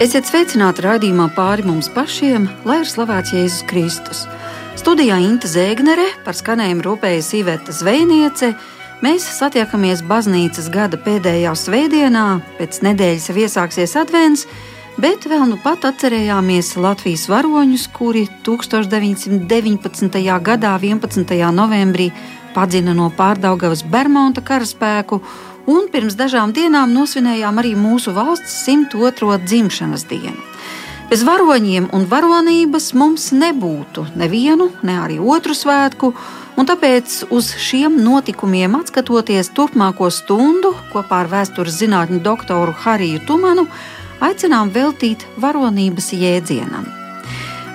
Esiet sveicināti raidījumā pāri mums pašiem, lai ir slavēts Jēzus Kristus. Studijā Inte Zēgnere par skanējumu rūpējas Iveta Zvejniece. Mēs satiekamies baznīcas gada pēdējā svētdienā, pēc nedēļas jau iesāksies advents, bet vēl nu pat atcerējāmies Latvijas varoņus, kuri 1919. gadā, 11. novembrī, padzina no pārdaugavas Bermuda karaspēku un pirms dažām dienām nosvinējām arī mūsu valsts 102. dzimšanas dienu. Bez varoņiem un varonības mums nebūtu nevienu, ne arī otru svētku, un tāpēc uz šiem notikumiem atskatoties turpmāko stundu kopā ar vēstures zinātņu doktoru Hariju Tumanu, aicinām veltīt varonības jēdzienam.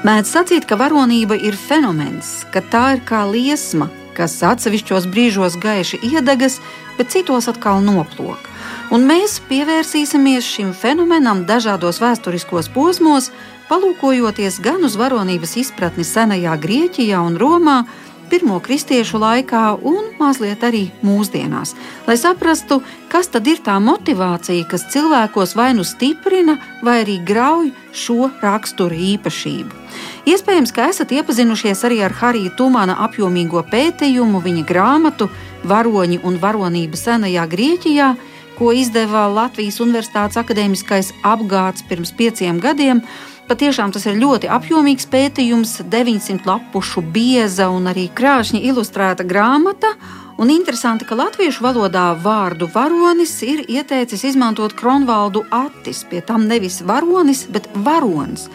Mēdz sacīt, ka varonība ir fenomens, ka tā ir kā liesma, kas atsevišķos brīžos gaiši iedegas, bet citos atkal noplok. Un mēs pievērsīsimies šim fenomenam dažādos vēsturiskos posmos, palūkojoties gan uz varonības izpratni senajā Grieķijā un Romā, pirmo kristiešu laikā un mazliet arī mūsdienās, lai saprastu, kas tad ir tā motivācija, kas cilvēkos vai nu stiprina, vai arī grauj šo rakstura īpašību. Iespējams, ka esat iepazinušies arī ar Harija Tumana apjomīgo pētījumu, viņa grāmatu Varoņi un varonība senajā Grieķijā, ko izdeva Latvijas Universitātes akadēmiskais apgāds pirms pieciem gadiem. Patiešām tas ir ļoti apjomīgs pētījums, 900 lapušu bieza un arī krāšņi ilustrēta grāmata. Un interesanti, ka latviešu valodā vārdu varonis ir ieteicis izmantot Kronvaldu Attis, pie tam nevis varonis, bet varonis.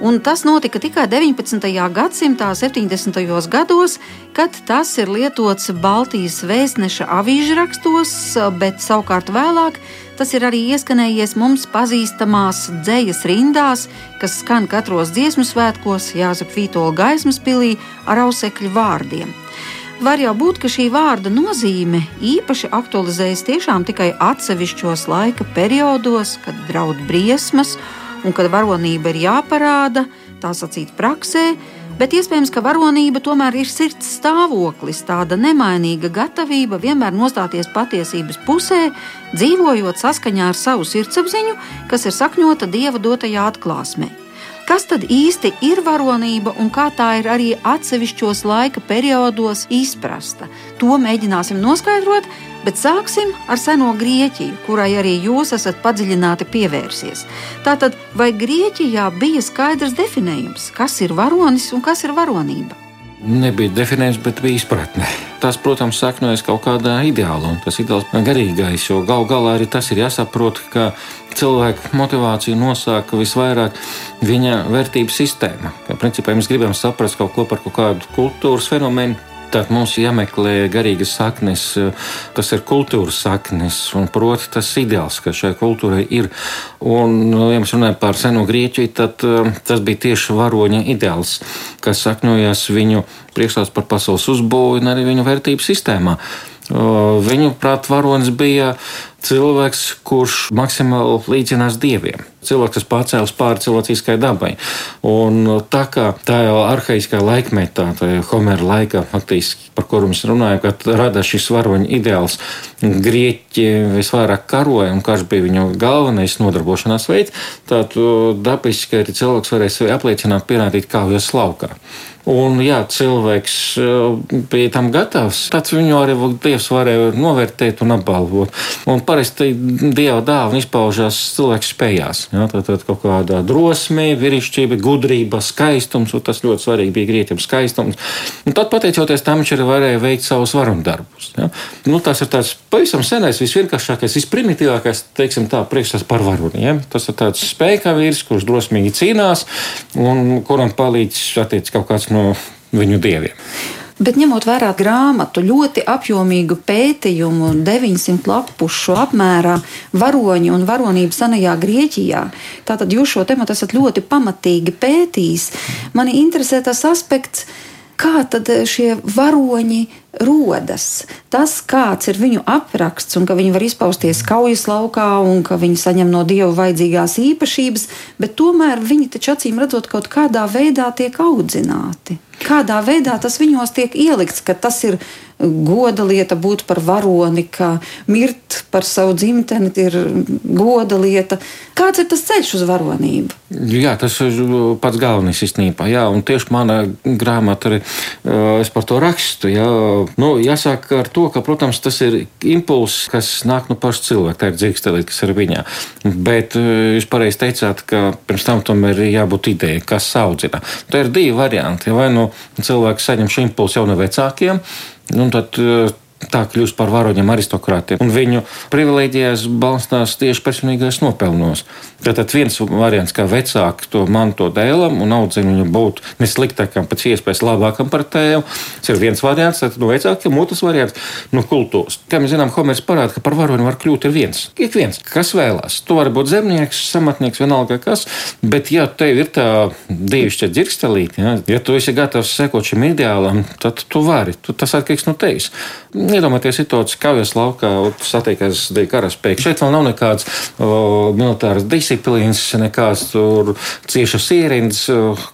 Un tas notika tikai 19. gadsimta 70. gados, kad tas ir lietots Baltijas vēstneša avīžrakstos, bet savukārt vēlāk tas ir arī ieskanējies mums pazīstamās dzejas rindās, kas skan katros dziesmu svētkos Jāzep Vītola gaismas pilī ar ausekļu vārdiem. Var jau būt, ka šī vārda nozīme īpaši aktualizējas tiešām tikai atsevišķos laika periodos, kad draud briesmas un kad varonība ir jāparāda, tā sacīt, praksē, bet iespējams, ka varonība tomēr ir sirds stāvoklis, tāda nemainīga gatavība vienmēr nostāties patiesības pusē, dzīvojot saskaņā ar savu sirdsapziņu, kas ir sakņota dieva dotajā atklāsmē. Kas tad īsti ir varonība un kā tā ir arī atsevišķos laika periodos izprasta? To mēģināsim noskaidrot, Bet sāksim ar seno Grieķiju, kurai arī jūs esat padziļināti pievērsies. Tātad, vai Grieķijā bija skaidrs definējums, kas ir varonis un kas ir varonība? Nebija definējums, bet bija izpratne. Tas, protams, saknojas kaut kādā ideālā, un tas ideāls ir garīgais, jo galu galā arī tas ir jāsaprot, ka cilvēka motivāciju nosaka visvairāk viņa vērtību sistēma. Ka, principā, mēs gribam saprast kaut ko par kaut kādu kultūras fenomenu, Tad mums jāmeklē garīgas saknes, tas ir kultūras saknes, un proti tas ideāls, ka šai kultūrai ir. Un, ja mēs runājam par seno Grieķiju, tad um, tas bija tieši varoņa ideāls, kas sakņojās viņu priekšstats par pasaules uzbūvi un arī viņu vērtību sistēmā. Viņu prāt, varonis bija cilvēks, kurš maksimāli līdzinās dieviem. Cilvēks, kas pacēlus pāri cilvēciskai dabai. Un tā kā jau arhaiskā laikmetā, tā jau Homera laikā, faktiski, par kuru mēs runājam, kad rada šis varoņa ideāls, grieķi visvairāk karoja un karš bija viņu galvenais nodarbošanās veids, tad dabiski arī cilvēks varēja sevi apliecināt, pierādīt kaujas laukā. Un, jā, cilvēks eh, bija tam gatavs. Tāds viņu arī Dievs varēja novērtēt un apbalvot. Un parasti Dieva dāvana izpaužās cilvēka spējās. Jā, tad, tad kaut kādā drosmē, vīrišķība, gudrība, skaistums, un tas ļoti svarīgi bija grieķiem skaistums. Un tad, pateicoties tam, viņš arī varēja veikt savus varundarbus. Jā. Nu, tas ir tāds pavisam senais, visvienkāršākais, visprimitīvākais, teiksim tā, priekšstats par varuniem. Tas ir tāds spēka vīrs, kurš drosmīgi cīnās un kuram palīdz attiec kaut kāds no viņu dieviem. Bet ņemot vērā grāmatu, ļoti apjomīgu pētījumu, 900 lapušu apmērā varoņi un varonība senajā Grieķijā, tātad jūs šo tematu esat ļoti pamatīgi pētījis. Mani interesē tas aspekts, kā tad šie varoņi rodas. Tas, kāds ir viņu apraksts, un ka viņi var izpausties kaujas laukā, un ka viņi saņem no dieva vajadzīgās īpašības, bet tomēr viņi taču acīm redzot kaut kādā veidā tiek audzināti. Kādā veidā tas viņos tiek ielikts, ka tas ir goda lieta būt par varoni, ka mirt par savu dzimteni, ir goda lieta. Kāds ir tas ceļš uz varonību? Jā, tas ir pats galvenais īstenībā. Jā, un tieši manā grāmatā arī es par to rakstu. Jā. Nu, jāsāk ar to, ka, protams, tas ir impulss, kas nāk no paša cilvēka. Tā ir dzīvestelīte, kas ir viņā. Bet jūs pareizi teicāt, ka pirms tam tomēr ir jābūt idejai, kas audzina. Tā ir divi varianti. Vai nu cilvēks saņem šo impulsu jau no vecākiem, un tad tā kļūst par varoņiem aristokrātiem. Un viņu privilēģijās balstās tieši personīgais nopelnos. Tātad viens variants, kā vecāki to manto dēlam un audzina viņu būt nesliktākam, pēc iespējas labākam par tēvu. Tas ir viens variants, tad no vecākiem, otrs variants no kultūras. Kā mēs zinām, Homers parāda, ka par varoni var kļūt viens. Ik viens, kas vēlās. Tu vari būt zemnieks, samatnieks, vienalga kas, bet ja tev ir tā dievišķa dzirkstelīte, ja, ja tu esi gatavs sekot šim ideālam, tad tu vari. Tu, tas atkarīgs no tevis. Iedomājieties situāciju, kā jūs laukā satiekas divi karaspēki. Šeit vēl nav nekādas militāras disciplīnas, nekāds tur ciešas ierindas,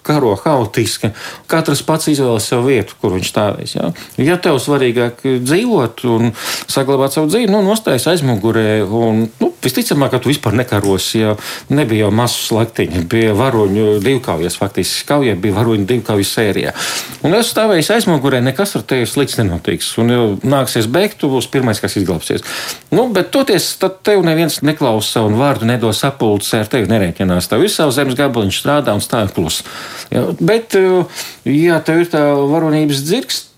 karo haotiski. Katrs pats izvēlas savu vietu, kur viņš stāvēs. Ja, ja tev svarīgāk dzīvot un saglabāt savu dzīvi, nu, nostājas aizmugurē un, nu, visticamāk, ka tu vispār nekarosi, ja nebija jau masu slaktiņi, bija varoņu divkaujas, faktiski kaujā bija varoņu divkauju sērijā. Un es stāvēju aizmugurē, nekas ar tevi slikts nenotiks. Un, nāksies beigt, tu būsi pirmais, kas izglābsies. Nu, bet toties, tad tev neviens neklausa savu vārdu, nedos sapulces, ar tevi nerēķinās. Tev ir savs zemes gabaliņš, strādā un stāv klus. Ja, bet, ja tev ir tā varonības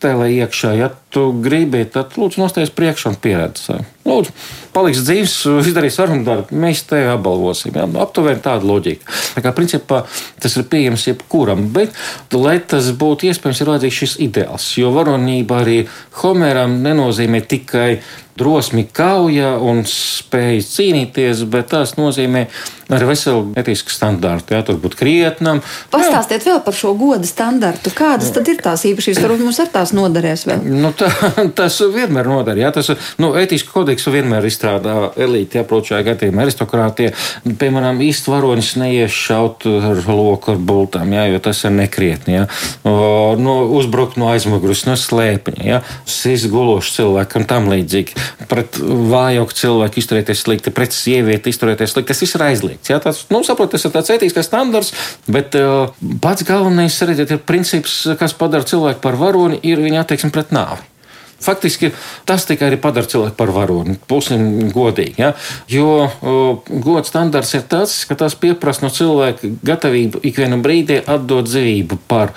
dzirkstele iekšā, ja tu gribi, tad lūdzu nosties priekšā un pieredzi. Lūdzu, paliks dzīves, izdarīs varumu darbu, mēs tevi apbalvosim. Ja? Aptuveni tāda loģika. Tā kā principā tas ir pieejams jebkuram, bet, lai tas būtu iespējams, ir vajadzīgs šis ideāls. Jo varonība arī Homeram nenozīmē tikai drosmi kauja un spēja cīnīties, bet tas nozīmē arī veselu etisku standārtu. Jā, tur būt krietnam. Pastāstiet vēl par šo goda standārtu. Kādas tad ir tās īpašības? Varbūt mums ar tās noderēs vēl. Nu, tā, tas vienmēr noder. Jā, tas, nu, etisku kodeksu vienmēr izstrādā elīte, jā, protams, šajā gadījumā aristokrātie. Piemēram, īsti varonis neies šaut ar loku ar bultām, jā, jo tas ir nekrietni. Jā. O, no, uzbrukt no aizmugures, no slēpņa, jā, izgulošs cilvēkam tam līdzīgi pret vājāku cilvēku izturēties slikti, pret sievieti izturēties slikti. Tas viss ir aizliegts. Jā, tas, nu, saprot, tas ir tāds ētisks standarts, bet uh, pats galvenais redziet, ir princips, kas padara cilvēku par varoni, ir viņa attieksme pret nāvi. Faktiski tas tikai arī padara cilvēku par varoni. Būsim godīgi. Ja? Jo uh, gods standarts ir tas, ka tas prasa no cilvēka gatavību ikvienu brīdi atdot dzīvību par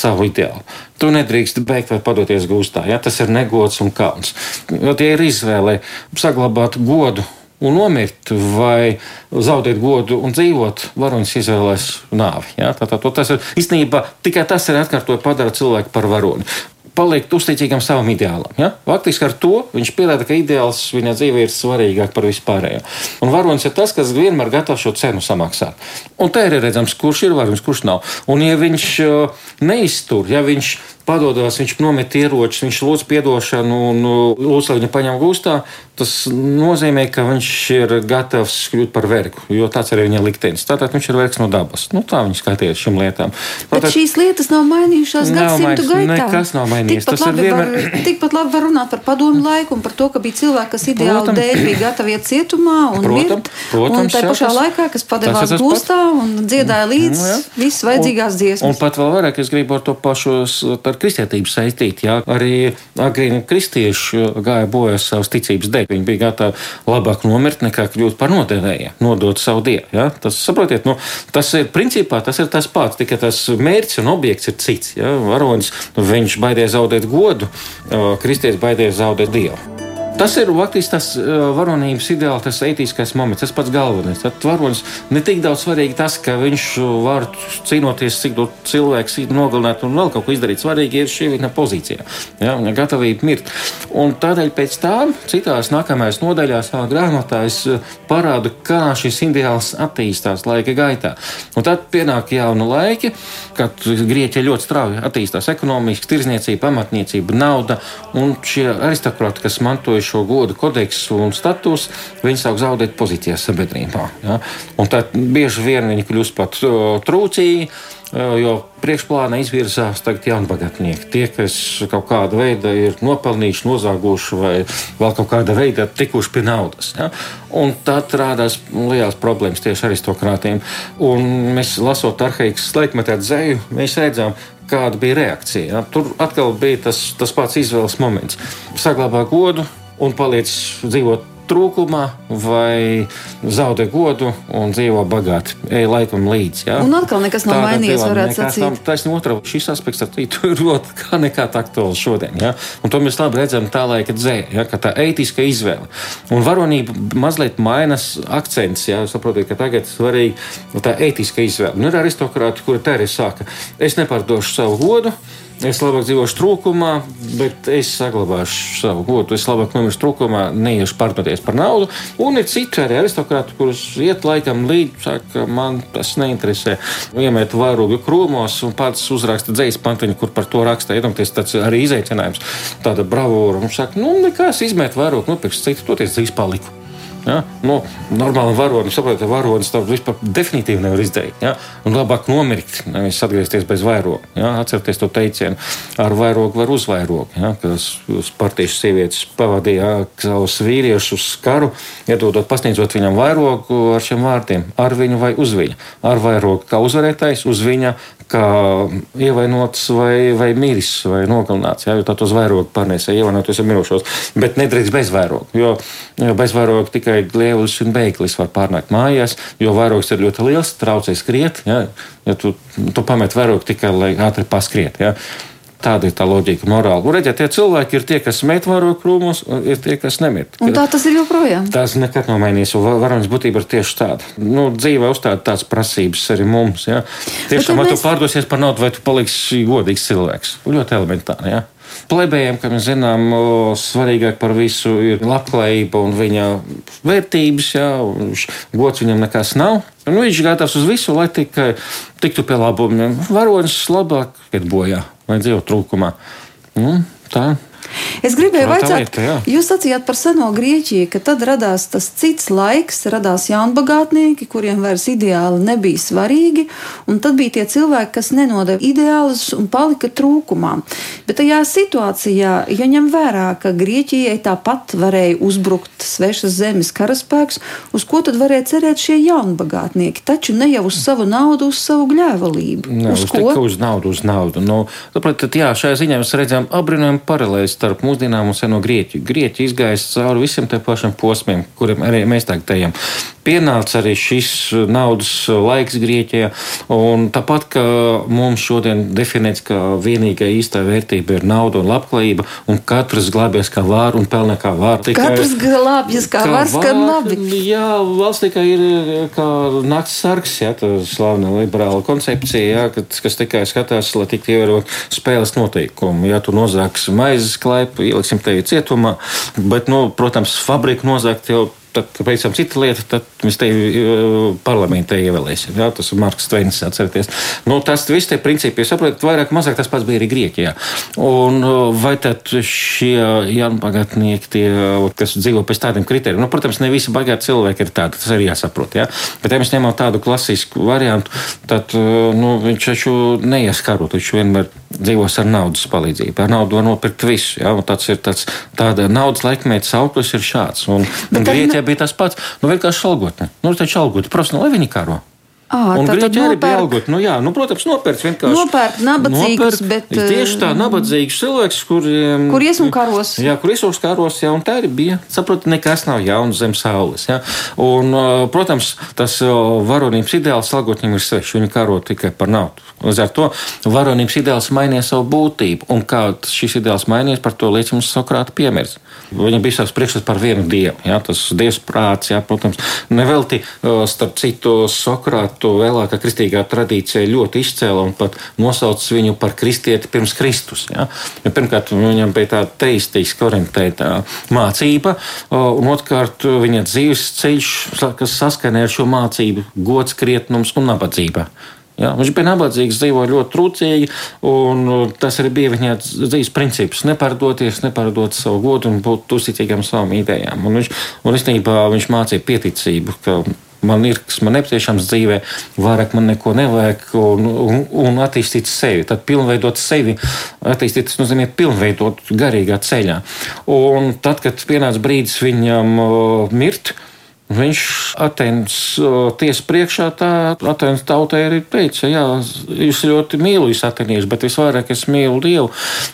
savu ideālu. Tu nedrīkst beigt vai padoties gūstā. Ja? Tas ir negods un kauns. Jo tie ir izvēle saglabāt godu un nomirt, vai zaudēt godu un dzīvot, varonis izvēlēs nāvi. Ja? Tā, tā, tas ir īstenībā tikai tas ir atkārtot padara cilvēku par varoni palikt uzticīgam savam ideālam. Ja? Faktiski ar to viņš pierāda, ka ideāls viņa dzīvē ir svarīgāk par vispārējo. Un varonis ir tas, kas vienmēr gatavs šo cenu samaksāt. Un te ir redzams, kurš ir varonis, kurš nav. Un ja viņš uh, neiztur, ja viņš padodas, viņš nomet ieročus, viņš lūdz atdošanu un lūdz, lai viņa paņem gūstā. Tas nozīmē, ka viņš ir gatavs kļūt par vergu, jo tāds arī viņa liktenis. Tātad viņš ir vergs no dabas. Nu, tā viņš skatījās šīm lietām. Tātad, Bet šīs lietas nav mainījušās gadsimtu gaitā. Nekas nav mainījies. Tikpat labi, vienmēr... var, tikpat labi var runāt par padomu laiku un par to, ka bija cilvēki, kas ideāli protams, dēļ bija gatavi iet cietumā un protams, mirt. Protams, un tā pašā tas, laikā, kas padevās gūstā un dziedāja līdz nu, visas vajadzīgās dziesmas. Un, pat vēl vairāk es gribu ar to pašos ar kristietību saistīti. Jā. Arī agrīni kristieši gāja bojā savas ticības dēļ. Viņi bija gatavi labāk nomirt nekā kļūt par nodevējiem, nodot savu dievu. Jā. Tas, saprotiet, nu, tas ir principā tas ir tas pats, tikai tas mērķis un objekts ir cits. Jā. Varonis, nu, viņš baidīja zaudēt godu, kristietis baidīja zaudēt dievu. Tas ir faktiski tas varonības ideāls, tas etiskais moments, tas pats galvenais. Tad varonis ne tik daudz svarīgi tas, ka viņš var cīnoties, cik daudz cilvēks nogalināt un vēl kaut ko izdarīt. Svarīgi ir šī viņa pozīcija, ja, viņa gatavība mirt. Un tādēļ pēc tam citās nākamajās nodaļās savā grāmatā es parādu, kā šis ideāls attīstās laika gaitā. Un tad pienāk jauni laiki, kad Grieķija ļoti strauji attīstās ekonomiski, tirzniecība, amatniecība, nauda un šie aristokrāti, kas mantoja šo godu kodeksu un status, viņi sāk zaudēt pozīcijas sabiedrībā. Ja? Un tad bieži vien viņi kļūst pat trūcīgi jo priekšplānā izvirzās tagad jaunbagatnieki. Tie, kas kaut kāda veida ir nopelnījuši, nozāguši vai vēl kaut kāda veida tikuši pie naudas. Ja? Un tad rādās liels problēmas tieši aristokrātiem. Un mēs lasot arhaikas laikmetā dzēju, mēs redzam, kāda bija reakcija. Ja? Tur atkal bija tas, tas pats izvēles moments. Saglabā godu un paliec dzīvot trūkumā vai zaudē godu un dzīvo bagāti. Ej laikam līdzi. Ja? Un atkal nekas nav mainījies, varētu sacīt. Nav, taisnība otrā, šis aspekts ar tītu ir ļoti kā nekā aktuāls šodien. Ja? Un to mēs labi redzam tā laika dzē, ja? ka tā ētiska izvēle. Un varonība mazliet mainas akcents, ja? saprotiet, ka tagad svarīgi tā ētiska izvēle. Nu, ir aristokrāti, kuri tā arī saka, es nepārdošu savu godu. Es labāk dzīvošu trūkumā, bet es saglabāšu savu godu. Es labāk nomiršu trūkumā, neiešu pārdoties par naudu. Un ir citi arī aristokrāti, kurus iet laikam līdzi, saka, man tas neinteresē. Iemēt vairogu krūmos un pats uzraksta dzīslu pantiņu, kur par to raksta. Iedomājieties, tas arī izaicinājums, tāda bravūra. Un saka, nu, nekas, izmēt vairogu, nopirks citu, toties dzīslu paliku. Ja? Nu, normāli varonis, saprotiet, varonis to vispār definitīvi nevar izdarīt. Ja? Un labāk nomirkt, nevis atgriezties bez vairoga. Ja? Atcerieties to teicienu, ar vairogu var uzvairot. Ja? Kas partijas sievietes pavadīja savus vīriešus uz karu, iedodot, pasniedzot viņam vairogu ar šiem vārdiem - ar viņu vai uz viņa. Ar vairogu kā uzvarētājs, uz viņa kā ievainots vai, vai miris vai nogalināts. Jā, jo tad uz vairogu pārnēsē ievainoties ar mirušos. Bet nedrīkst bez vairoga, jo, jo bez vairoga tikai glievis un beiglis var pārnākt mājās, jo vairogs ir ļoti liels, traucē skriet. Jā, ja tu, tu pamet vairogu tikai, lai ātri paskriet. Jā. Tāda ir tā loģika, morāla. Un redziet, tie cilvēki ir tie, kas met varogu krūmos, ir tie, kas nemet. Un tā tas ir joprojām. Tas nekad nav mainījies. Varonis būtība ir tieši tāda. Nu, dzīvē uzstāda tādas prasības arī mums. Ja? Tiešām, vai mēs... tu pārdosies par naudu, vai tu paliksi godīgs cilvēks. Ļoti elementāri. Ja? Plebējiem, kā mēs zinām, svarīgāk par visu ir labklājība un viņa vērtības. Jā, gods viņam nekas nav. Un viņš ir gatavs uz visu, lai tikai tiktu pie labuma. Varonis labāk iet bojā vai dzīvo trūkumā. Nu, tā Es gribēju vaicāt, jūs sacījāt par seno Grieķiju, ka tad radās tas cits laiks, radās jaunbagātnieki, kuriem vairs ideāli nebija svarīgi, un tad bija tie cilvēki, kas nenodeva ideālus un palika trūkumā. Bet tajā situācijā, ja ņem vērā, ka Grieķijai tāpat varēja uzbrukt svešas zemes karaspēks, uz ko tad varēja cerēt šie jaunbagātnieki? Taču ne jau uz savu naudu, uz savu gļēvalību. Ne, uz, uz ko? Uz naudu, uz naudu. Nu, tāpēc, tad, jā, šajā ziņā mēs redzam apbrīnojumu paralēli starp mūsdienām un seno Grieķiju. Grieķija izgājas cauri visiem tiem pašiem posmiem, kuriem arī mēs tagad ejam. Pienāca arī šis naudas laiks Grieķijā, un tāpat kā mums šodien definēts, ka vienīgā īstā vērtība ir nauda un labklājība, un katrs glābjas kā var un pelnā kā var. Tikai, katrs glābjas kā, kā var, skan labi. Jā, valsts tikai ir kā nakts sargs, jā, tā slavna liberāla koncepcija, jā, kas tikai skatās, lai tiktu ievērot spēles noteikumi. Ja tu nozāks maizes klaipu, ieliksim tevi cietumā. Bet, nu, protams, fabrika nozagt jau tad, pavisam cita lieta, tad mēs te parlamentā ievēlēsim. Jā, tas ir Marks Tveins, atcerieties. Nu, tas viss tie principi, jūs saprotat, vairāk mazāk tas pats bija arī Grieķijā. Un vai tad šie jaunpagatnieki, tie, kas dzīvo pēc tādiem kritērijiem, nu, protams, ne visi bagāti cilvēki ir tādi, tas arī jāsaprot. Jā. Bet, ja mēs ņemam tādu klasisku variantu, tad nu, viņš taču neies karot, viņš vienmēr dzīvos ar naudas palīdzību. Ar naudu var nopirkt visu. Jā, tāds ir tāds, tāda naudas laikmēta sauklis ir šāds. Un, un Grieķijā bija tas pats. Nu, vienkārši algotne. Nu, taču algotne, profesionāli, lai viņi karo. À, un Grieķija arī bija algot. Nu, jā, nu, protams, nopērts vienkārši. Nopērkt nabadzīgus, nopērk, bet. Tieši tā, nabadzīgs cilvēks, kuriem. Kur ies un karos. Jā, kur ies un karos, jā, un tā arī bija. Saprotat, nekas nav jauns zem saules. Jā. Un, protams, tas varonības ideāls algotņiem ir svešs. Viņi karo tikai par naudu. Līdz ar to varonības ideāls mainīja savu būtību. Un kā šis ideāls mainījies, par to liecina Sokrāta piemērs. Viņam bija savs priekšstats par vienu dievu. Jā, tas dievs prāts, jā, protams, nevelti starp citu Sokrātu vēlākā kristīgā tradīcija ļoti izcēla un pat nosauca viņu par kristieti pirms Kristus. Ja? Jo pirmkārt, viņam bija tāda teistiski orientēta mācība, un otrkārt, viņa dzīves ceļš, kas saskanē ar šo mācību, gods, krietnums un nabadzība. Ja, viņš bija nabadzīgs, dzīvoja ļoti trūcīgi, un tas arī bija viņa dzīves princips. Nepārdoties, nepārdot savu godu un būt uzticīgam savām idejām. Un viņš, un īstenībā viņš mācīja pieticību, ka man ir, kas man nepieciešams dzīvē, vairāk man neko nevajag, un, un, un attīstīt sevi. Tad pilnveidot sevi, attīstīt, tas nozīmē pilnveidot garīgā ceļā. Un tad, kad pienāca brīdis viņam uh, mirt, Viņš Atenas tiesas priekšā tā Atenas tautai arī teica, jā, jūs ļoti mīlu jūs ateniešus, bet visvairāk es mīlu Dievu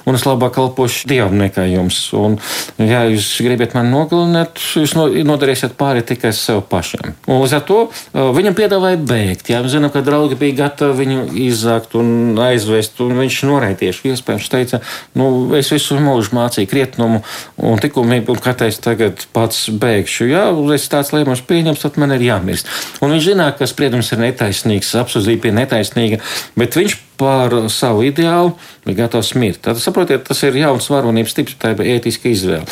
un es labāk kalpošu Dievam nekā jums. Un, ja jūs gribat mani nogalināt, jūs nodarīsiet pāri tikai sev pašam. Un līdz ar to viņam piedāvāja bēgt. Jā, mēs zinām, ka draugi bija gatavi viņu izzakt un aizvest, un viņš noraidīja. Iespējams, teica, nu, es visu mūžu mācīju krietnumu un likumību, un kāpēc tagad pats bēgšu. Jā, es tāds lēmums pieņems, tad man ir jāmirst. Un viņš zināja, ka spriedums ir netaisnīgs, apsūdzība ir netaisnīga, bet viņš par savu ideālu bija gatavs mirt. Tad saprotiet, tas ir jauns varonības tips, tā ir ētiska izvēle.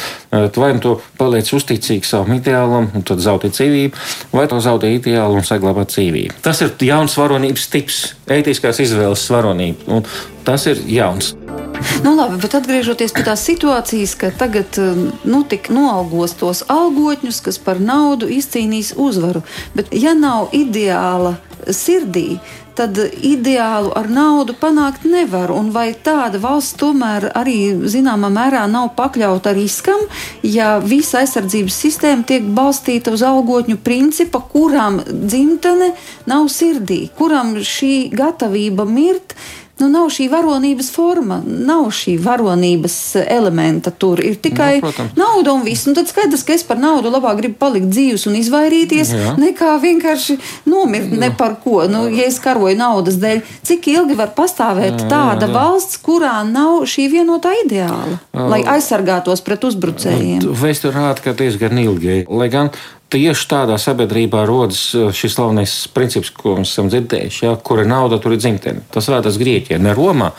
Vai nu to paliec uzticīgi savam ideālam, un tad zaudē dzīvību, vai to zaudē ideālu un saglabā dzīvību. Tas ir jauns varonības tips, ētiskās izvēles varonība, un tas ir jauns. Nu, labi, bet atgriežoties pie tās situācijas, ka tagad nu, tik noalgos tos algotņus, kas par naudu izcīnīs uzvaru. Bet, ja nav ideāla sirdī, tad ideālu ar naudu panākt nevar. Un vai tāda valsts tomēr arī zināmā mērā nav pakļauta riskam, ja visa aizsardzības sistēma tiek balstīta uz algotņu principa, kuram dzimtene nav sirdī, kuram šī gatavība mirt nu, nav šī varonības forma, nav šī varonības elementa tur. Ir tikai nu, protams. nauda un viss. Un tad skaidrs, ka es par naudu labāk gribu palikt dzīves un izvairīties, Jā. nekā vienkārši nomirt ne par ko. Nu, ja es karoju naudas dēļ, cik ilgi var pastāvēt jā, tāda jā, jā. valsts, kurā nav šī vienotā ideāla, lai aizsargātos pret uzbrucējiem? Vēsture rāda, ka diezgan ilgi. Lai gan tieši tādā sabiedrībā rodas uh, šis slavenais princips, ko mēs esam dzirdējuši, ja, kur ir nauda, tur ir dzimtene. Tas rādās Grieķijā, ne Romā.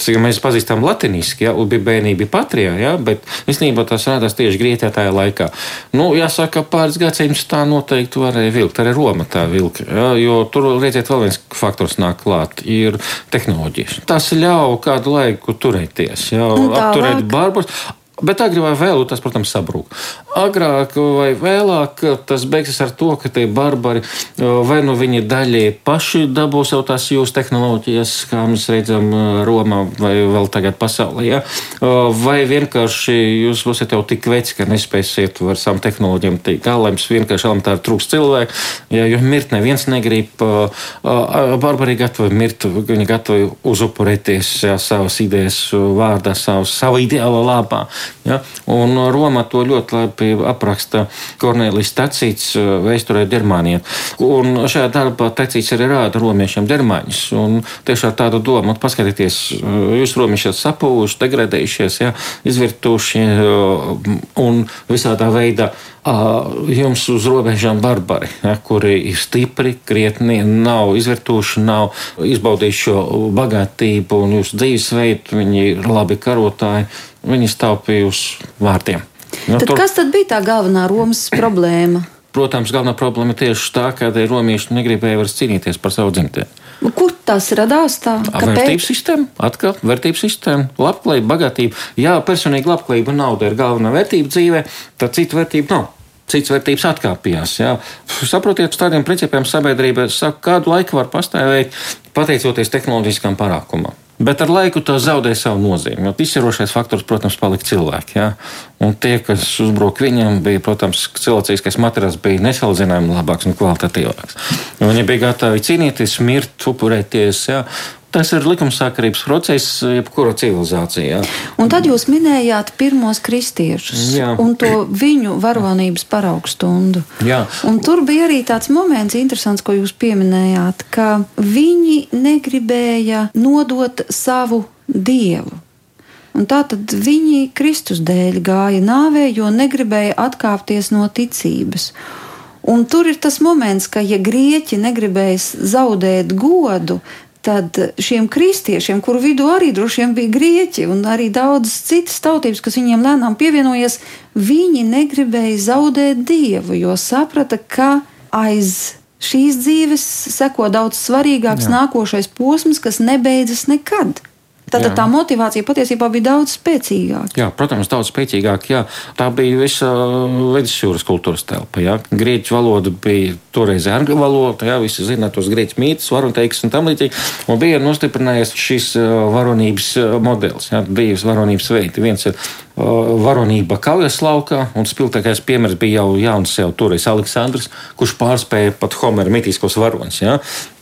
Mēs pazīstam latviešu, ja bērnība bija patrijā, ja, bet īstenībā tas rādās tieši Grieķijā tajā laikā. Nu, jāsaka, pāris gadsimtus tā noteikti varēja vilkt. Arī Roma tā vilka, ja, jo tur, redziet, vēl viens faktors nāk klāt - ir tehnoloģijas. Tas ļauj kādu laiku turēties, ja, apturēt barbus. Bet agrāk vai vēlāk tas, protams, sabrūk. Agrāk vai vēlāk tas beigsies ar to, ka tie barbari vai nu viņi daļēji paši dabūs jau tās jūsu tehnoloģijas, kā mēs redzam Romā vai vēl tagad pasaulē, ja? vai vienkārši jūs būsiet jau tik veci, ka nespēsiet ar savām tehnoloģijām tikt galā, jums vienkārši elementāri trūks cilvēku, ja, jo mirt neviens negrib. Barbari gatavi mirt, viņi gatavi uzupurēties ja, savas idejas vārdā, savu, savu ideālo labā. Ja? Un Roma to ļoti labi apraksta Kornelijas Tacīts eh, vēsturē Dermānijā. Un šajā darbā Tacīts arī rāda romiešiem dermāņus. Un tiešām tādu domu, paskatieties, eh, jūs romieši esat sapūši, degradējušies, ja? izvirtuši un visādā veidā jums uz robežām barbari, ja, kuri ir stipri, krietni, nav izvērtuši, nav izbaudījuši šo bagātību un jūsu dzīvesveidu. Viņi ir labi karotāji, viņi stāvīja uz vārtiem. Nu, tad tur... Kas tad bija tā galvenā Romas problēma? Protams, galvenā problēma tieši tā, ka romieši negribēja vairs cīnīties par savu dzimteni. Nu, kur tas radās? Tā? Vērtības sistēma, atkal vērtības sistēma, labklājība, bagātība. Jā, personīga labklājība un nauda ir galvenā vērtība dzīvē, tad citu vērtību nav cits vērtības atkāpjas. Saprotiet, tādiem principiem sabiedrība saka, kādu laiku var pastāvēt pateicoties tehnoloģiskam parākumam. Bet ar laiku tas zaudē savu nozīmi. Jo izsverošais faktors, protams, palika cilvēki. Ja? Un tie, kas uzbruka viņam, bija, protams, cilvēciskais materiāls bija nesalīdzinājumi labāks un kvalitatīvāks. Viņi bija gatavi cīnīties, mirt, upurēties. Ja? Tas ir likumsakarības process, jebkura civilizācijā. Un tad jūs minējāt pirmos kristiešus Jā. un to viņu varonības paraugu stundu. Jā. Un tur bija arī tāds moments, interesants, ko jūs pieminējāt, ka viņi negribēja nodot savu dievu. Un tā tad viņi Kristus dēļ gāja nāvē, jo negribēja atkāpties no ticības. Un tur ir tas moments, ka, ja grieķi negribēs zaudēt godu, tad šiem kristiešiem, kuru vidū arī droši vien bija grieķi un arī daudzas citas tautības, kas viņiem lēnām pievienojas, viņi negribēja zaudēt dievu, jo saprata, ka aiz šīs dzīves seko daudz svarīgāks Jā. nākošais posms, kas nebeidzas nekad. Tad jā. tā motivācija patiesībā bija daudz spēcīgāka. Jā, protams, daudz spēcīgāka. Jā. Tā bija visa vidusjūras kultūras telpa. Jā. Grieķu valoda bija toreiz angļu valoda, jā, visi zina tos grieķu mītus, varonīgus un tam līdzīgi. Un bija nostiprinājies šis varonības modelis, jā, divas varonības veidi. Viens ir varonība kaujas laukā, un spilgtākais piemērs bija jau jauns jau toreiz Aleksandrs, kurš pārspēja pat Homera mitiskos varoņus. Ja?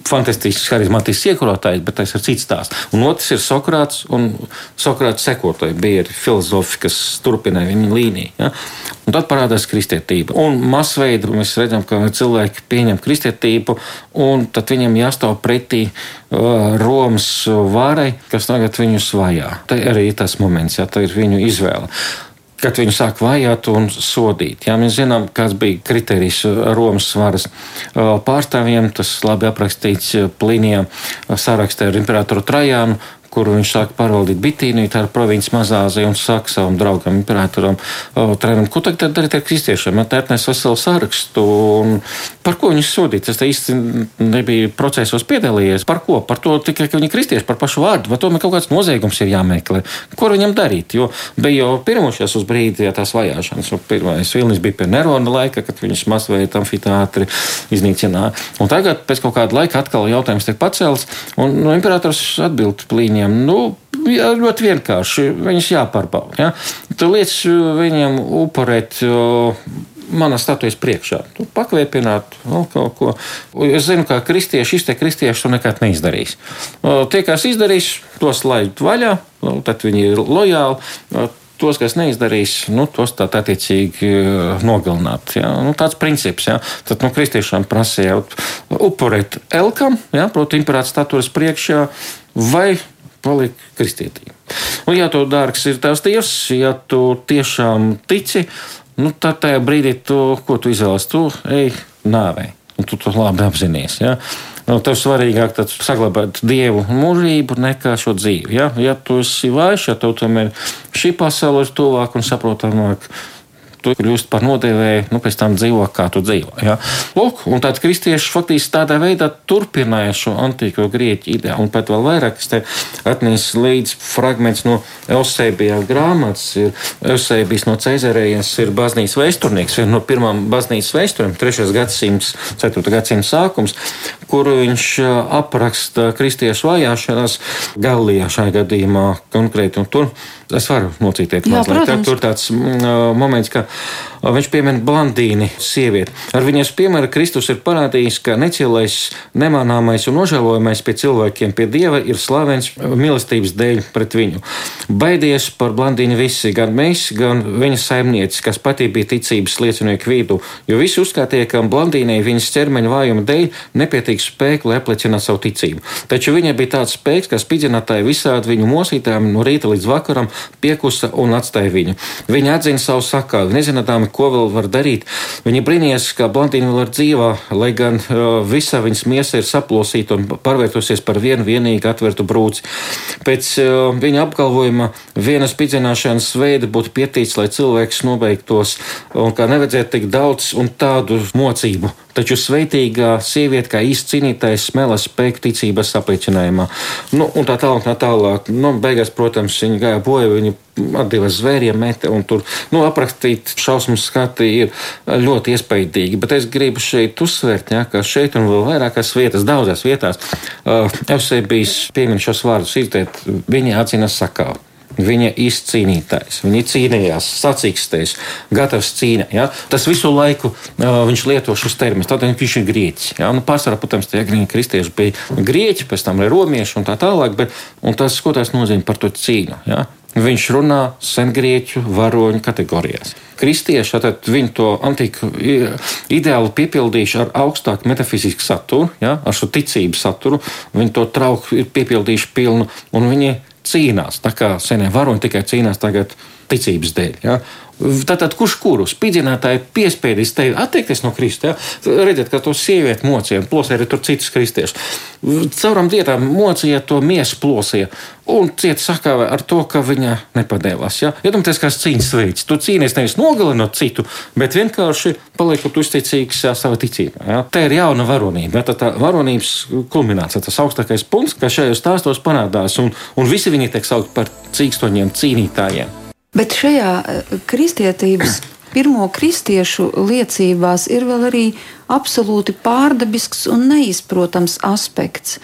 fantastisks, harizmatisks iekurotājs, bet tas ir cits stāsts. Un otrs ir Sokrāts, un Sokrāts sekotāji bija filozofi, kas turpināja viņa līniju. Ja? Un tad parādās kristietība. Un masveida mēs redzam, ka cilvēki pieņem kristietību, un tad viņam jāstāv pretī uh, Romas varai, kas tagad viņus vajā. Tā arī tas moments, ja tā ir viņu izvēle kad viņu sāk vajāt un sodīt. Jā, mēs zinām, kāds bija kriterijs Romas varas pārstāvjiem. Tas labi aprakstīts Plinijā sarakstā ar imperatoru Trajānu, kuru viņš sāk pārvaldīt Bitīniju, tā ir provinces Mazāzija, un saka savam draugam, imperatoram, Trēnam, ko tagad darīt ar kristiešiem? Man te atnes veselu sarakstu, un par ko viņus sodīt? Tas īsti nebija procesos piedalījies. Par ko? Par to tikai, ka viņi kristieši, par pašu vārdu, vai tomēr kaut kāds noziegums ir jāmeklē. Ko viņam darīt? Jo bija jau pirmošies uz brīdi, ja tās vajāšanas, un pirmais vilnis bija pie Nerona laika, kad viņus masveida amfiteātri iznīcināja. Un tagad, pēc kaut kāda laika, atkal jautājums tiek pacelts, un no imperators atbild plīņiem viņiem? Nu, jā, ļoti vienkārši. Viņus jāpārbauda. Ja? Tu liec viņiem upurēt. Mana statujas priekšā. Tu pakvēpināt vēl kaut ko. Es zinu, ka kristieši, izteikti kristieši to nekad neizdarīs. Tie, kas izdarīs, tos laid vaļā, nu, tad viņi ir lojāli tos, kas neizdarīs, nu, tos tā attiecīgi nogalināt. Ja? Nu, tāds princips. Ja? Tad nu, kristiešiem prasīja upurēt elkam, ja? proti, imperāta statujas priekšā, vai paliek kristietība. Un, ja tu dārgs ir tavs dievs, ja tu tiešām tici, nu, tad tajā brīdī, tu, ko tu izvēlies, tu ej nāvei. Un tu to labi apzinājies. Ja? Nu, tev svarīgāk saglabāt dievu mūžību nekā šo dzīvi. Ja, ja tu esi vājš, ja tev tomēr šī pasaule ir tuvāk un saprotamāk, tu kļūsti par nodēvēju, nu, pēc tam dzīvo, kā tu dzīvo. Ja? Lūk, un tāds kristieši faktiski tādā veidā turpināja šo antīko grieķu ideju. Un pat vēl vairāk es te atnesu līdzi fragments no Eusebijā grāmatas. Ir Eusebijs no Cezarējas ir baznīcas vēsturnieks, viena no pirmām baznīcas vēsturiem, 3. gadsimts, 4. gadsimta sākums, kuru viņš apraksta kristiešu vajāšanās Galijā šajā gadījumā konkrēti. Un tur Es varu nocītīt mazliet. Tur tāds mm, moments, ka viņš piemin Blandīni, sievieti. Ar viņas piemēru Kristus ir parādījis, ka necilais, nemanāmais un nožēlojamais pie cilvēkiem, pie Dieva ir slavens mīlestības dēļ pret viņu. Baidies par Blandīni visi, gan mēs, gan viņas saimnieci, kas patī bija ticības liecinieku vidū, jo visi uzskatīja, ka Blandīnai viņas ķermeņa vājuma dēļ nepietiek spēku, lai apliecinātu savu ticību. Taču viņai bija tāds spēks, kas spidzinātāji visādi viņu mosītājiem no rīta līdz vakaram piekusa un atstāja viņu. Viņa atzina savu sakāvi, nezinādami, ko vēl var darīt. Viņa brīnījās, ka Blantīna vēl ir dzīvā, lai gan visa viņas miesa ir saplosīta un pārvērtusies par vienu vienīgu atvērtu brūci. Pēc viņa apgalvojuma viena spidzināšanas veida būtu pietīts, lai cilvēks nobeigtos un kā nevajadzētu tik daudz un tādu mocību taču sveitīgā sieviete, kā īsts cīnītājs, smēlē spēku ticības apliecinājumā. Nu, un tā tālāk, tā tālāk. Nu, beigās, protams, viņa gāja bojā, viņa atdeva zvēriem mete, un tur nu, aprakstīt šausmu skati ir ļoti iespaidīgi. Bet es gribu šeit uzsvērt, ja, ka šeit un vēl vairākās vietās, daudzās vietās, uh, Eusebijs piemin šos vārdus, izteikt, viņa atzina sakāvu. Viņa izcīnītājs, viņa cīnījās, sacīkstējis, gatavs cīņai. Ja? Tas visu laiku uh, viņš lieto šos terminus. Tad viņš ir grieķis. Ja? Nu, pārsvarā, protams, tie grieķi kristieši bija grieķi, pēc tam ir romieši un tā tālāk. Bet, un tas, ko tas nozīmē par to cīņu? Ja? Viņš runā sengrieķu varoņu kategorijās. Kristieši tad viņi to antiku ideālu piepildījuši ar augstāku metafizisku saturu, ja, ar šo ticības saturu. Viņi to trauku ir piepildījuši pilnu, un viņi cīnās. Tā kā senie varoņi tikai cīnās tagad ticības dēļ. Ja? Tātad, kurš kuru spīdzinātāji piespiedīs tevi atteikties no Kristus? Ja? Redziet, ka to sievieti mocīja, plosīja arī tur citus kristiešus. Cauram dietām mocīja to miesu plosīja. Un cieta sakāvē ar to, ka viņa nepadēvās. Ja? Iedomājieties, kāds cīņas veids. Tu cīnies nevis nogalinot citu, bet vienkārši paliekot uzticīgs ja, savai ticībai. Ja? Tā ir jauna varonība. Ja? Tā, tā varonības kulminācija, tas augstākais punkts, kas šajos stāstos parādās, un, un visi viņi tiek saukti par cīkstoņiem, cīnītājiem. Bet šajā eh, kristietības pirmo kristiešu liecībās ir vēl arī absolūti pārdabisks un neizprotams aspekts,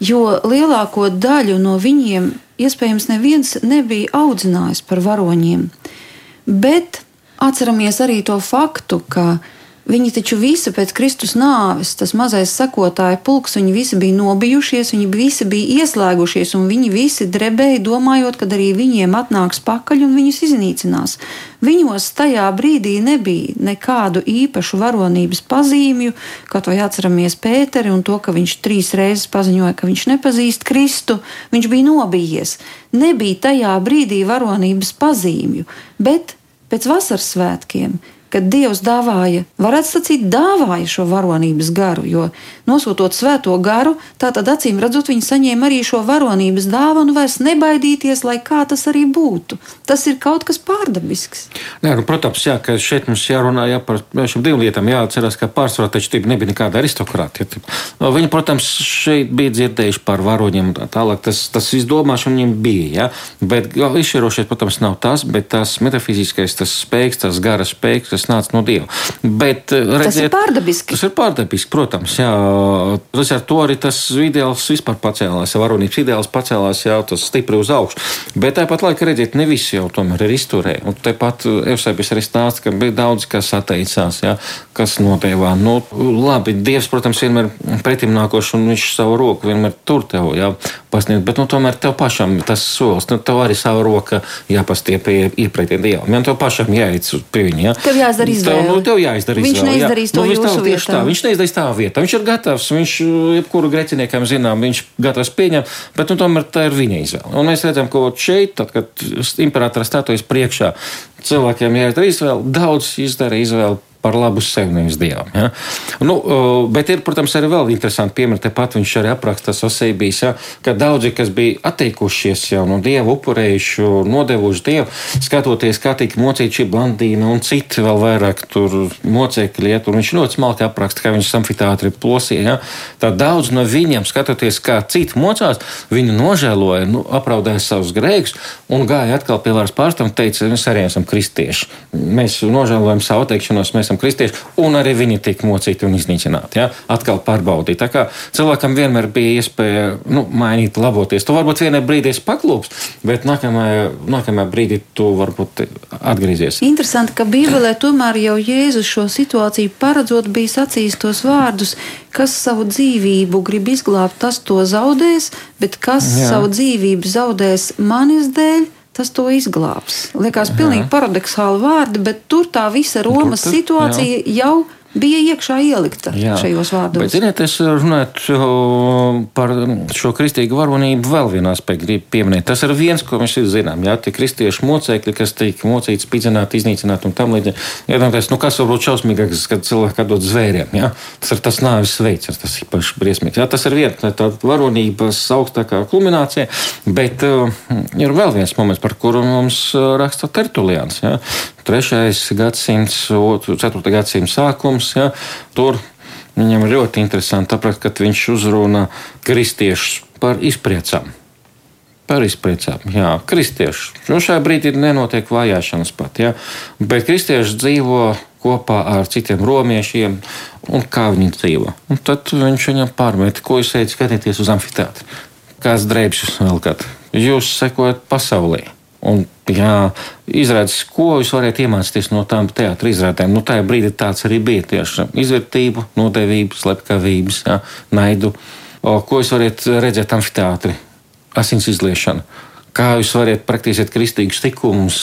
jo lielāko daļu no viņiem iespējams neviens nebija audzinājis par varoņiem. Bet atceramies arī to faktu, ka Viņi taču visi pēc Kristus nāves, tas mazais sekotāju pulks, viņi visi bija nobijušies, viņi visi bija ieslēgušies, un viņi visi drebēja, domājot, ka arī viņiem atnāks pakaļ un viņus iznīcinās. Viņos tajā brīdī nebija nekādu īpašu varonības pazīmju, kaut vai atceramies Pēteri un to, ka viņš trīs reizes paziņoja, ka viņš nepazīst Kristu, viņš bija nobijies. Nebija tajā brīdī varonības pazīmju, bet pēc vasaras svētkiem kad Dievs dāvāja, varētu sacīt, dāvāja šo varonības garu, jo nosūtot svēto garu, tātad acīm redzot, viņi saņēma arī šo varonības dāvanu, vairs nebaidīties, lai kā tas arī būtu. Tas ir kaut kas pārdabisks. Nē, nu, protams, jā, ka šeit mums jārunā jā, par šīm divām lietām. Jāatcerās, ka pārsvarā taču nebija nekāda aristokrāta. Nu, viņi, protams, šeit bija dzirdējuši par varoņiem tālāk. Tas, tas viss domāšana viņiem bija. Jā. Bet izšķirošais, protams, nav tas, bet tas metafiziskais, tas spēks, tas gara spēks, kas nāca no Dieva. Bet, redziet, tas ir pārdabiski. Tas ir pārdabiski, protams. Jā. Tas ar to arī tas ideāls vispār pacēlās. Varonības ideāls pacēlās jau tas stipri uz augšu. Bet tāpat laikā, redziet, ne visi jau tomēr ir izturēji. Un tepat Eusēbis arī stāsta, ka bija daudz, kas atteicās, jā, kas notēvā. Nu, labi, Dievs, protams, vienmēr pretim nākošs un viņš savu roku vienmēr tur tev jā, pasniedz. Bet nu, tomēr tev pašam tas solis, nu, tev arī sava roka jāpastiep iepretim Dievam. Ja, tev pašam jāiet pie viņa. Jā. Tev jāizdara izvēle. Tev, nu, tev jāizdara viņš izvēle. Viņš neizdarīs jā. to nu, jūsu vietā. Tā. Viņš neizdarīs tā vietā. Viņš ir gatavs, viņš jebkuru greciniekam zinām, viņš gatavs pieņemt, bet nu, tomēr tā ir viņa izvēle. Un mēs redzam, ka šeit, tad, kad imperators statojas priekšā, cilvēkiem jāizdara izvēle, daudz izdara izvēli par labu sev, nevis dievam. Ja? Nu, bet ir, protams, arī vēl interesanti piemēri. Tepat viņš arī apraksta Sosībijas, ja? ka daudzi, kas bija atteikušies jau no dieva, upurējuši, nodevuši dievu, skatoties, kā tika mocīta šī blandīna un citi vēl vairāk tur mocekļi, ja? tur viņš ļoti smalki apraksta, kā viņš amfiteātri plosīja. Ja? Tā daudz no viņiem, skatoties, kā citi mocās, viņi nožēloja, nu, apraudēja savus grēkus un gāja atkal pie varas pārstāvja un teica, mēs arī esam kristieši. Mēs nožēlojam savu atteikšanos, mēs esam kristieši, un arī viņi tika mocīti un iznīcināti. Ja? Atkal pārbaudīt. Tā kā cilvēkam vienmēr bija iespēja nu, mainīt, laboties. Tu varbūt vienā brīdī esi paklūps, bet nākamajā, nākamajā brīdī tu varbūt atgriezies. Interesanti, ka Bībelē tomēr jau Jēzus šo situāciju paredzot bija sacījis tos vārdus, kas savu dzīvību grib izglābt, tas to zaudēs, bet kas Jā. savu dzīvību zaudēs manis dēļ tas to izglābs. Liekas, pilnīgi paradoxāli vārdi, bet tur tā visa Romas tur, situācija jā. jau ir bija iekšā ielikta Jā, šajos vārdos. Bet, ziniet, es runāju par šo kristīgu varonību vēl vienā aspektā, gribu pieminēt. Tas ir viens, ko mēs zinām. Jā, tie kristiešu mocekļi, kas tiek mocīti, spīdzināti, iznīcināti un tam līdzīgi. Iedomājieties, nu kas var būt šausmīgāks, kad cilvēki atdod zvēriem. Jā? Tas ir tas nāves veids, tas ir īpaši briesmīgs. Jā, tas ir viena tā varonības augstākā kulminācija, bet uh, ir vēl viens moments, par kuru mums raksta Tertulians. Jā? 3. gadsimts, 4. gadsimta sākums. Ja, tur viņam ir ļoti interesanti saprast, ka viņš uzrunā kristiešus par izpriecām. Par izpriecām, jā, kristieši. Nu, šajā brīdī nenotiek vajāšanas pat, jā, bet kristieši dzīvo kopā ar citiem romiešiem, un kā viņi dzīvo. Un tad viņš viņam pārmet, ko jūs ejat skatīties uz amfiteātru. Kāds drēbšus kāds? Jūs sekojat pasaulē. Un, jā, izrādes, ko jūs varat iemācīties no tām teātris izrādēm. Nu, tajā brīdī tāds arī bija tieši izvērtība, nodevība, slepkavības, jā, naidu. O, ko jūs varat redzēt amfiteātrī? Asins izliešana. Kā jūs varat praktizēt kristīgus likumus,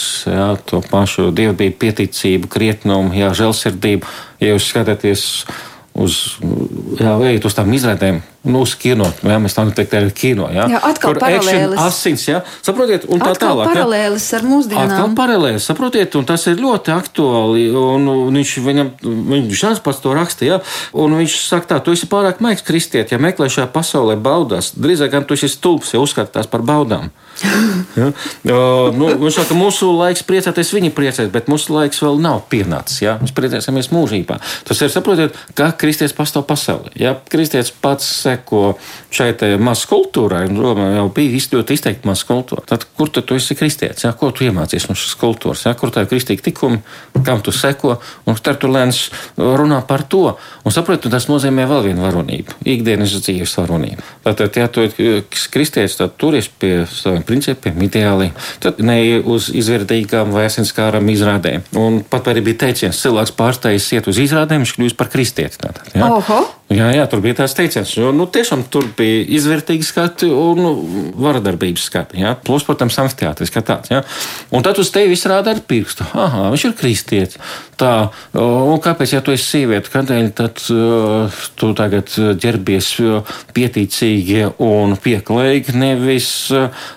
to pašu dievbijību, pieticību, krietnumu, jā, žēlsirdību. Ja jūs skatāties uz, jā, ejat uz tām izrādēm, nu, uz kino. Jā, mēs tā teikt, arī kino. Jā, jā atkal Kur paralēlis. Action, asins, jā, saprotiet, un tā atkal tālāk. paralēlis jā. ar mūsdienām. Atkal paralēlis, saprotiet, un tas ir ļoti aktuāli. Un, un viņš, viņam, viņš šāds pats to raksta, jā, un viņš saka tā, tu esi pārāk maigs kristiet, ja meklē šajā pasaulē baudās. Drīzāk gan tu esi stulbs, ja uzskatās par baudām. Ja? uh, nu, viņš saka, mūsu laiks priecāties, viņi priecājas, bet mūsu laiks vēl nav pienācis. Ja? Mēs priecāsimies mūžībā. Tas ir, saprotiet, kā kristietis pastāv pasaulē. Ja kristietis pats seko šai mazai kultūrai, un Romā jau bija ļoti izteikti maza kultūra, tad kur tad tu esi kristietis? Ja? Ko tu iemācies no šīs kultūras? Ja? Kur tā ir kristīga tikuma, kam tu seko? Un Tertulēns runā par to. Un saprotiet, tas nozīmē vēl vienu varonību, ikdienas dzīves varonību. Tātad, ja tu esi kristietis, tad turies pie saviem principiem, ideāliem, tad ne uz izvērtīgām vai asinskārām izrādēm. Un pat arī bija teiciens, cilvēks pārstājas iet uz izrādēm, viņš kļūst par kristieti. Tātad, ja? Jā, jā, tur bija tāds teiciens, jo nu, tiešām tur bija izvērtīgi skati un nu, varadarbības skati. Jā. Plus, protams, amfiteātris kā tāds. Jā. Un tad uz tevi izrāda ar pirkstu. Aha, viņš ir kristietis. Tā, un kāpēc, ja tu esi sieviete, kādēļ tad uh, tu tagad ģerbies pieticīgi un pieklājīgi, nevis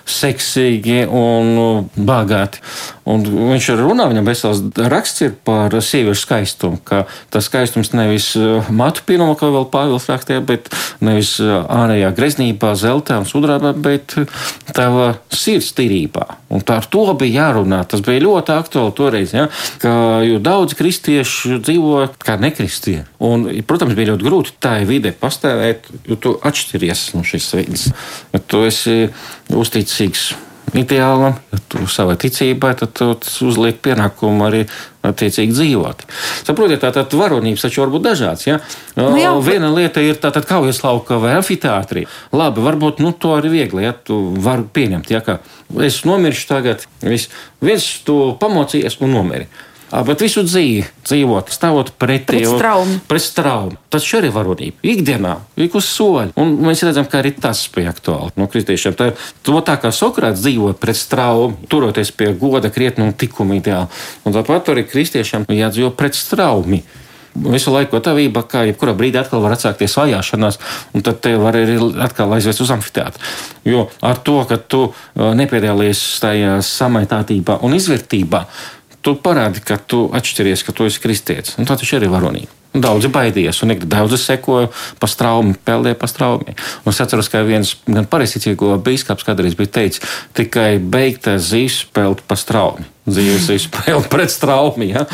seksīgi un bagāti? Un viņš ir runā, viņam vesels raksts ir par sieviešu skaistumu, ka tas skaistums nevis matu pilnuma, vēl Pāvils rakstīja, bet nevis ārējā greznībā, zeltā un sudrabā, bet tava sirds tīrībā. Un tā ar to bija jārunā. Tas bija ļoti aktuāli toreiz, ja? ka daudz kristiešu dzīvo kā nekristie. Un, protams, bija ļoti grūti tā vidē pastāvēt, jo tu atšķiries no šīs vidas. Tu esi uzticīgs ideālam, tu savai ticībai, tad tu uzliek pienākumu arī attiecīgi dzīvot. Saprotiet, tā tad varonības taču var būt dažādas. Ja? Nu, jā, Viena lieta ir tātad kaujas lauka vai amfiteātrī. Labi, varbūt nu, to arī viegli, ja tu vari pieņemt, ja ka es nomiršu tagad, viss, viens tu pamocījies un nomiri. Bet visu dzīvi dzīvot, stāvot pretī pret straumu. Tas arī ir varonība. Ikdienā, ik uz soļa. Un mēs redzam, ka arī tas bija aktuāli no kristiešiem. Tā, to tā kā Sokrāts dzīvoja pret straumu, turoties pie goda, krietnu un tikuma ideāla. Un tāpat arī kristiešiem jādzīvo pret straumi. Visu laiku gatavība, kā jebkurā brīdī atkal var atsākties vajāšanās, un tad te var arī atkal aizvest uz amfiteātru. Jo ar to, ka tu nepiedalījies tajā samaitātībā un izvērtībā, tu parādi, ka tu atšķiries, ka tu esi kristietis. Un tā taču arī varonība. Daudzi baidījās, un daudzi sekoja pa straumi, peldēja pa straumi. Un es atceros, ka viens gan pareizticīgo biskups kādreiz bija teicis, tikai beigta zīves peld pa straumi. Dzīves izpēle pret straumi. Ja?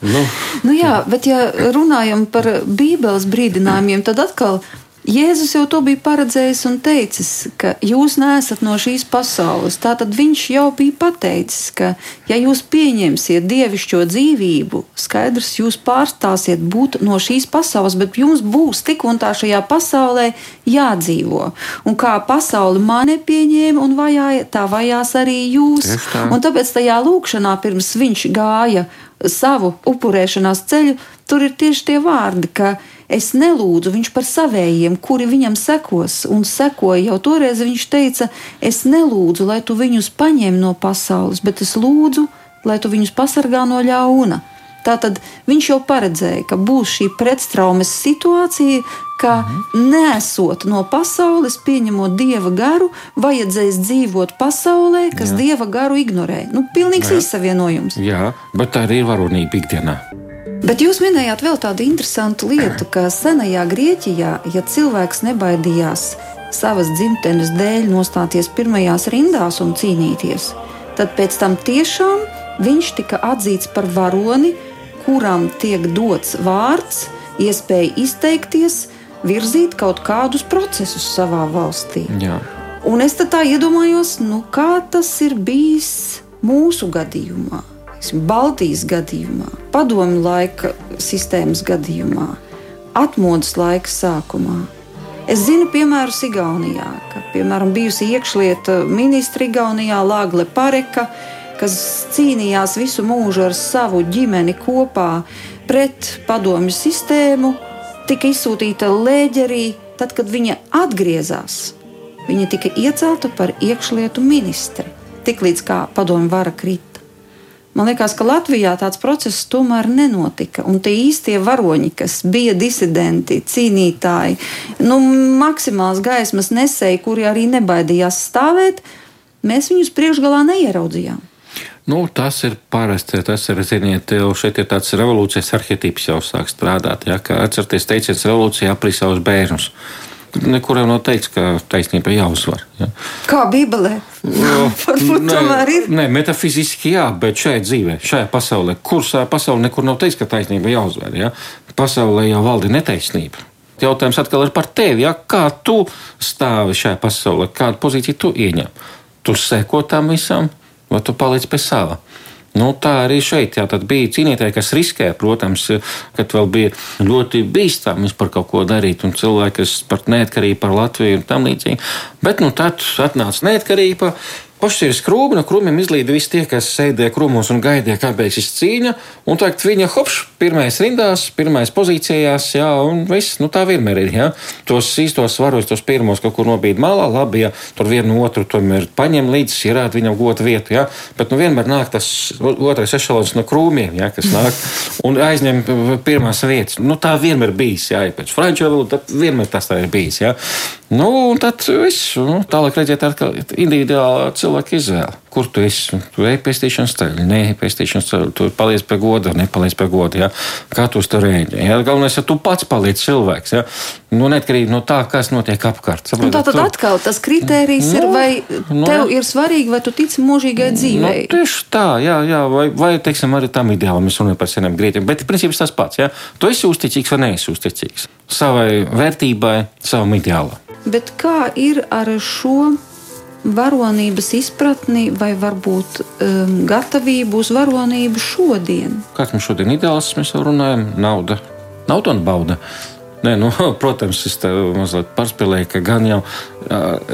Nu. nu jā, bet ja runājam par Bībeles brīdinājumiem, tad atkal Jēzus jau to bija paredzējis un teicis, ka jūs neesat no šīs pasaules. Tātad viņš jau bija pateicis, ka, ja jūs pieņemsiet dievišķo dzīvību, skaidrs, jūs pārstāsiet būt no šīs pasaules, bet jums būs tik un tā šajā pasaulē jādzīvo. Un kā pasauli man nepieņēma un vajāja, tā vajās arī jūs. Tā. Un tāpēc tajā lūkšanā pirms viņš gāja savu upurēšanās ceļu, tur ir tieši tie vārdi, ka Es nelūdzu viņš par savējiem, kuri viņam sekos, un sekoja jau toreiz. Viņš teica, es nelūdzu, lai tu viņus paņem no pasaules, bet es lūdzu, lai tu viņus pasargā no ļauna. Tātad viņš jau paredzēja, ka būs šī pretstraumes situācija, ka mhm. nesot no pasaules, pieņemot dieva garu, vajadzēs dzīvot pasaulē, kas Jā. dieva garu ignorē. Nu, pilnīgs izsavienojums. Jā, bet tā arī ir varonība ikdienā. Bet jūs minējāt vēl tādu interesantu lietu, ka senajā Grieķijā, ja cilvēks nebaidījās savas dzimtenes dēļ nostāties pirmajās rindās un cīnīties, tad pēc tam tiešām viņš tika atzīts par varoni, kuram tiek dots vārds, iespēja izteikties, virzīt kaut kādus procesus savā valstī. Jā. Un es tā iedomājos, nu, kā tas ir bijis mūsu gadījumā. Baltijas gadījumā, padomju laika sistēmas gadījumā, atmodas laika sākumā. Es zinu, piemēram, Igaunijā, ka piemēram, bijusi iekšlieta ministra Igaunijā, Lāgle Pareka, kas cīnījās visu mūžu ar savu ģimeni kopā pret padomju sistēmu, tika izsūtīta lēģerī, tad, kad viņa atgriezās. Viņa tika iecelta par iekšlietu ministri, tiklīdz kā padomju vara krita. Man liekas, ka Latvijā tāds process tomēr nenotika. Un tie īstie varoņi, kas bija disidenti, cīnītāji, nu, maksimāls gaismas nesēji, kuri arī nebaidījās stāvēt, mēs viņus priekšgalā neieraudzījām. Nu, tas ir parasti. Tas ir, ziniet, šeit ir tāds revolūcijas arhitekts jau sāk strādāt. Ja, atcerieties, teiciet, revolūcija aprīs savus bērnus nekuram nav teikts, ka taisnība jāuzvar. Ja. Kā Bībelē? No, nē, ir. Nē, metafiziski jā, bet šajā dzīvē, šajā pasaulē, kurā pasaulē nekur nav teikts, ka taisnība jāuzvar. Ja. Pasaulē jau valda netaisnība. Jautājums atkal ir par tevi. Ja? Kā tu stāvi šajā pasaulē, kādu pozīciju tu ieņem? Tu seko tam visam, vai tu paliec pie sava? Nu, tā arī šeit jā, bija cīnītāji, kas riskēja, protams, kad vēl bija ļoti bīstami par kaut ko darīt, un cilvēki, kas par neatkarību par Latviju un tam līdzīgi. Bet nu, tad atnāca neatkarība. Pašķiras krūmi, no krūmiem izlīda visi tie, kas sēdēja krūmos un gaidīja, kā beigsies cīņa. Un tagad viņa hopš, pirmais rindās, pirmais pozīcijās, jā, un viss, nu tā vienmēr ir, jā. Tos īstos svaros, tos pirmos kaut kur nobīd malā, labi, ja tur vienu otru tomēr paņem līdzi, ierāda viņam gotu vietu, jā. Bet nu vienmēr nāk tas otrais ešalons no krūmiem, jā, kas nāk un aizņem pirmās vietas. Nu tā vienmēr bijis, jā, ja pēc franču valodu, tad vienmēr tas tā ir bijis, jā. Nu, un tad viss, nu, tālāk redziet, atkal individuāli cilvēki cilvēka izvēle. Kur tu esi? Tu ej pētīšanas ceļu, nē, pētīšanas ceļu, tu paliec pie goda, nepaliec pie goda. Ja? Kā tu tur ēdi? Ja? Galvenais, ka tu pats paliec cilvēks. Ja? Nu, neatkarīgi no tā, kas notiek apkārt. Saprāt, nu, tā tad tu... atkal tas kritērijs nu, ir, vai nu, tev ir svarīgi, vai tu tici mūžīgai nu, dzīvei. Nu, tieši tā, jā, jā vai, vai teiksim, arī tam ideālam mēs runājam par seniem grieķiem. Bet, principā, tas pats. Ja? Tu esi uzticīgs vai neesi uzticīgs savai vērtībai, savam ideālam. Bet kā ir ar šo varonības izpratni vai varbūt um, gatavību uz varonību šodien? Kāds mums šodien ir ideāls, mēs jau runājam, nauda. Nauda un bauda. Nē, nu, protams, es mazliet pārspēlēju, ka gan jau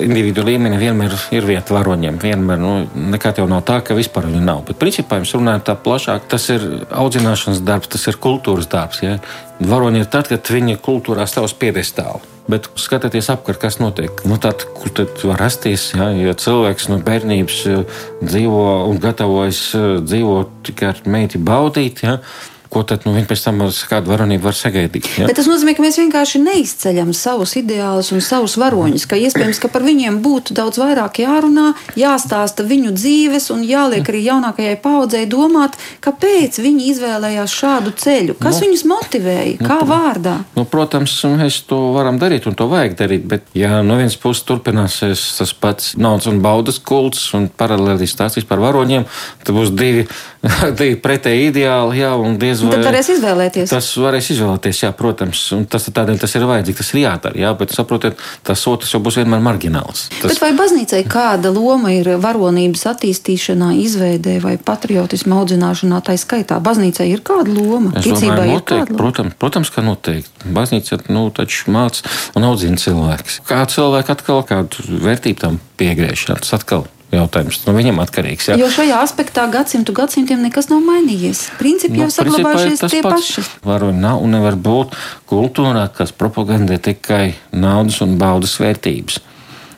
individu līmenī vienmēr ir vieta varoņiem. Vienmēr, nu, nekad jau nav tā, ka vispār viņu nav. Bet, principā, ja runājam tā plašāk, tas ir audzināšanas darbs, tas ir kultūras darbs. Ja? Varoņi ir tad, kad viņi kultūrā stāv uz piedestāla. Bet skatieties apkārt, kas notiek. Nu, tad, kur tad var rasties, ja, ja cilvēks no bērnības eh, dzīvo un gatavojas dzīvot tikai ar meiti baudīt. Ja, ko tad nu, pēc tam ar kādu varonību var sagaidīt. Ja? Bet tas nozīmē, ka mēs vienkārši neizceļam savus ideālus un savus varoņus, ka iespējams, ka par viņiem būtu daudz vairāk jārunā, jāstāsta viņu dzīves un jāliek arī jaunākajai paudzei domāt, kāpēc viņi izvēlējās šādu ceļu, kas nu, viņus motivēja, nu, kā vārdā. Nu, protams, mēs to varam darīt un to vajag darīt, bet ja no vienas puses turpināsies tas pats naudas un baudas kults un paralēli stāstīs par varoņiem, tad būs divi, divi pretēji ideāli, jā, un diez vai. Tad varēs izvēlēties. Tas varēs izvēlēties, jā, protams. Un tas tādēļ tas ir vajadzīgs, tas ir jādara. Jā, bet saprotiet, tas otrs jau būs vienmēr margināls. Tas... Bet vai baznīcai kāda loma ir varonības attīstīšanā, izveidē vai patriotismu audzināšanā? Tā skaitā baznīcai ir kāda loma? Es Ticībā domāju, noteikti, loma? Protams, protams, ka noteikti. Baznīca nu, māca un audzina cilvēks. Kā cilvēku atkal kādu vērtību tam piegriež, tas atkal jautājums. No viņam atkarīgs. Jā. Jo šajā aspektā gadsimtu gadsimtiem nekas nav mainījies. Principi nu, jau saglabājušies tie pats. paši. Varoņi nav un nevar būt kultūrā, kas propagandē tikai naudas un baudas vērtības.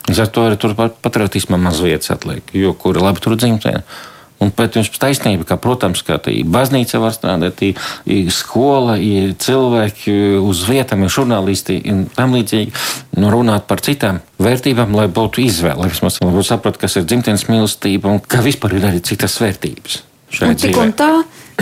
Līdz ar to arī tur patriotismam maz vietas atliek, jo kura labi tur dzimtene. Un pēc tam taisnība, ka, protams, ka baznīca var strādāt, i skola, i cilvēki uz vietām, ir žurnālisti un tam līdzīgi. Nu, runāt par citām vērtībām, lai būtu izvēle, lai vismaz būtu saprat, kas ir dzimtenes mīlestība un ka vispār ir arī citas vērtības. Un tik un tā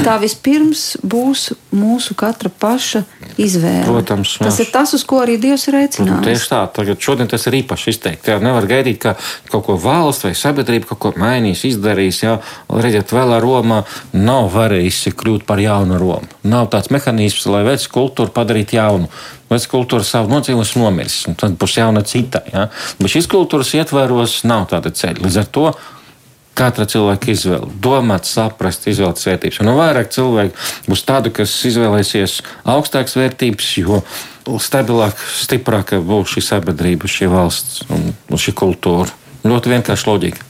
tā vispirms būs mūsu katra paša izvēle. Protams, tas mēs... ir tas, uz ko arī Dievs ir aicinājis. Tieši tā, tagad šodien tas ir īpaši izteikti. Jā, nevar gaidīt, ka kaut ko valsts vai sabiedrība kaut ko mainīs, izdarīs. Jā, redziet, vēl ar Romā nav varējusi kļūt par jaunu Romu. Nav tāds mehānisms, lai vecs kultūru padarītu jaunu. Vec kultūra savu nodzīvos nomirs, un tad būs jauna cita. Ja? Bet šīs kultūras ietvaros nav tāda ceļa. Līdz ar to katra cilvēka izvēle. Domāt, saprast, izvēlēt vērtības. Un vairāk cilvēku būs tādu, kas izvēlēsies augstākas vērtības, jo stabilāk, stiprāk būs šī sabiedrība, šī valsts un šī kultūra. Ļoti vienkārši loģika.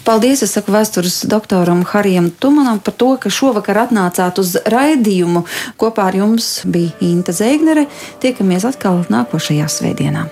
Paldies, es saku vēstures doktoram Harijam Tumanam par to, ka šovakar atnācāt uz raidījumu. Kopā ar jums bija Inta Zēgnere. Tiekamies atkal nākošajā svētdienā.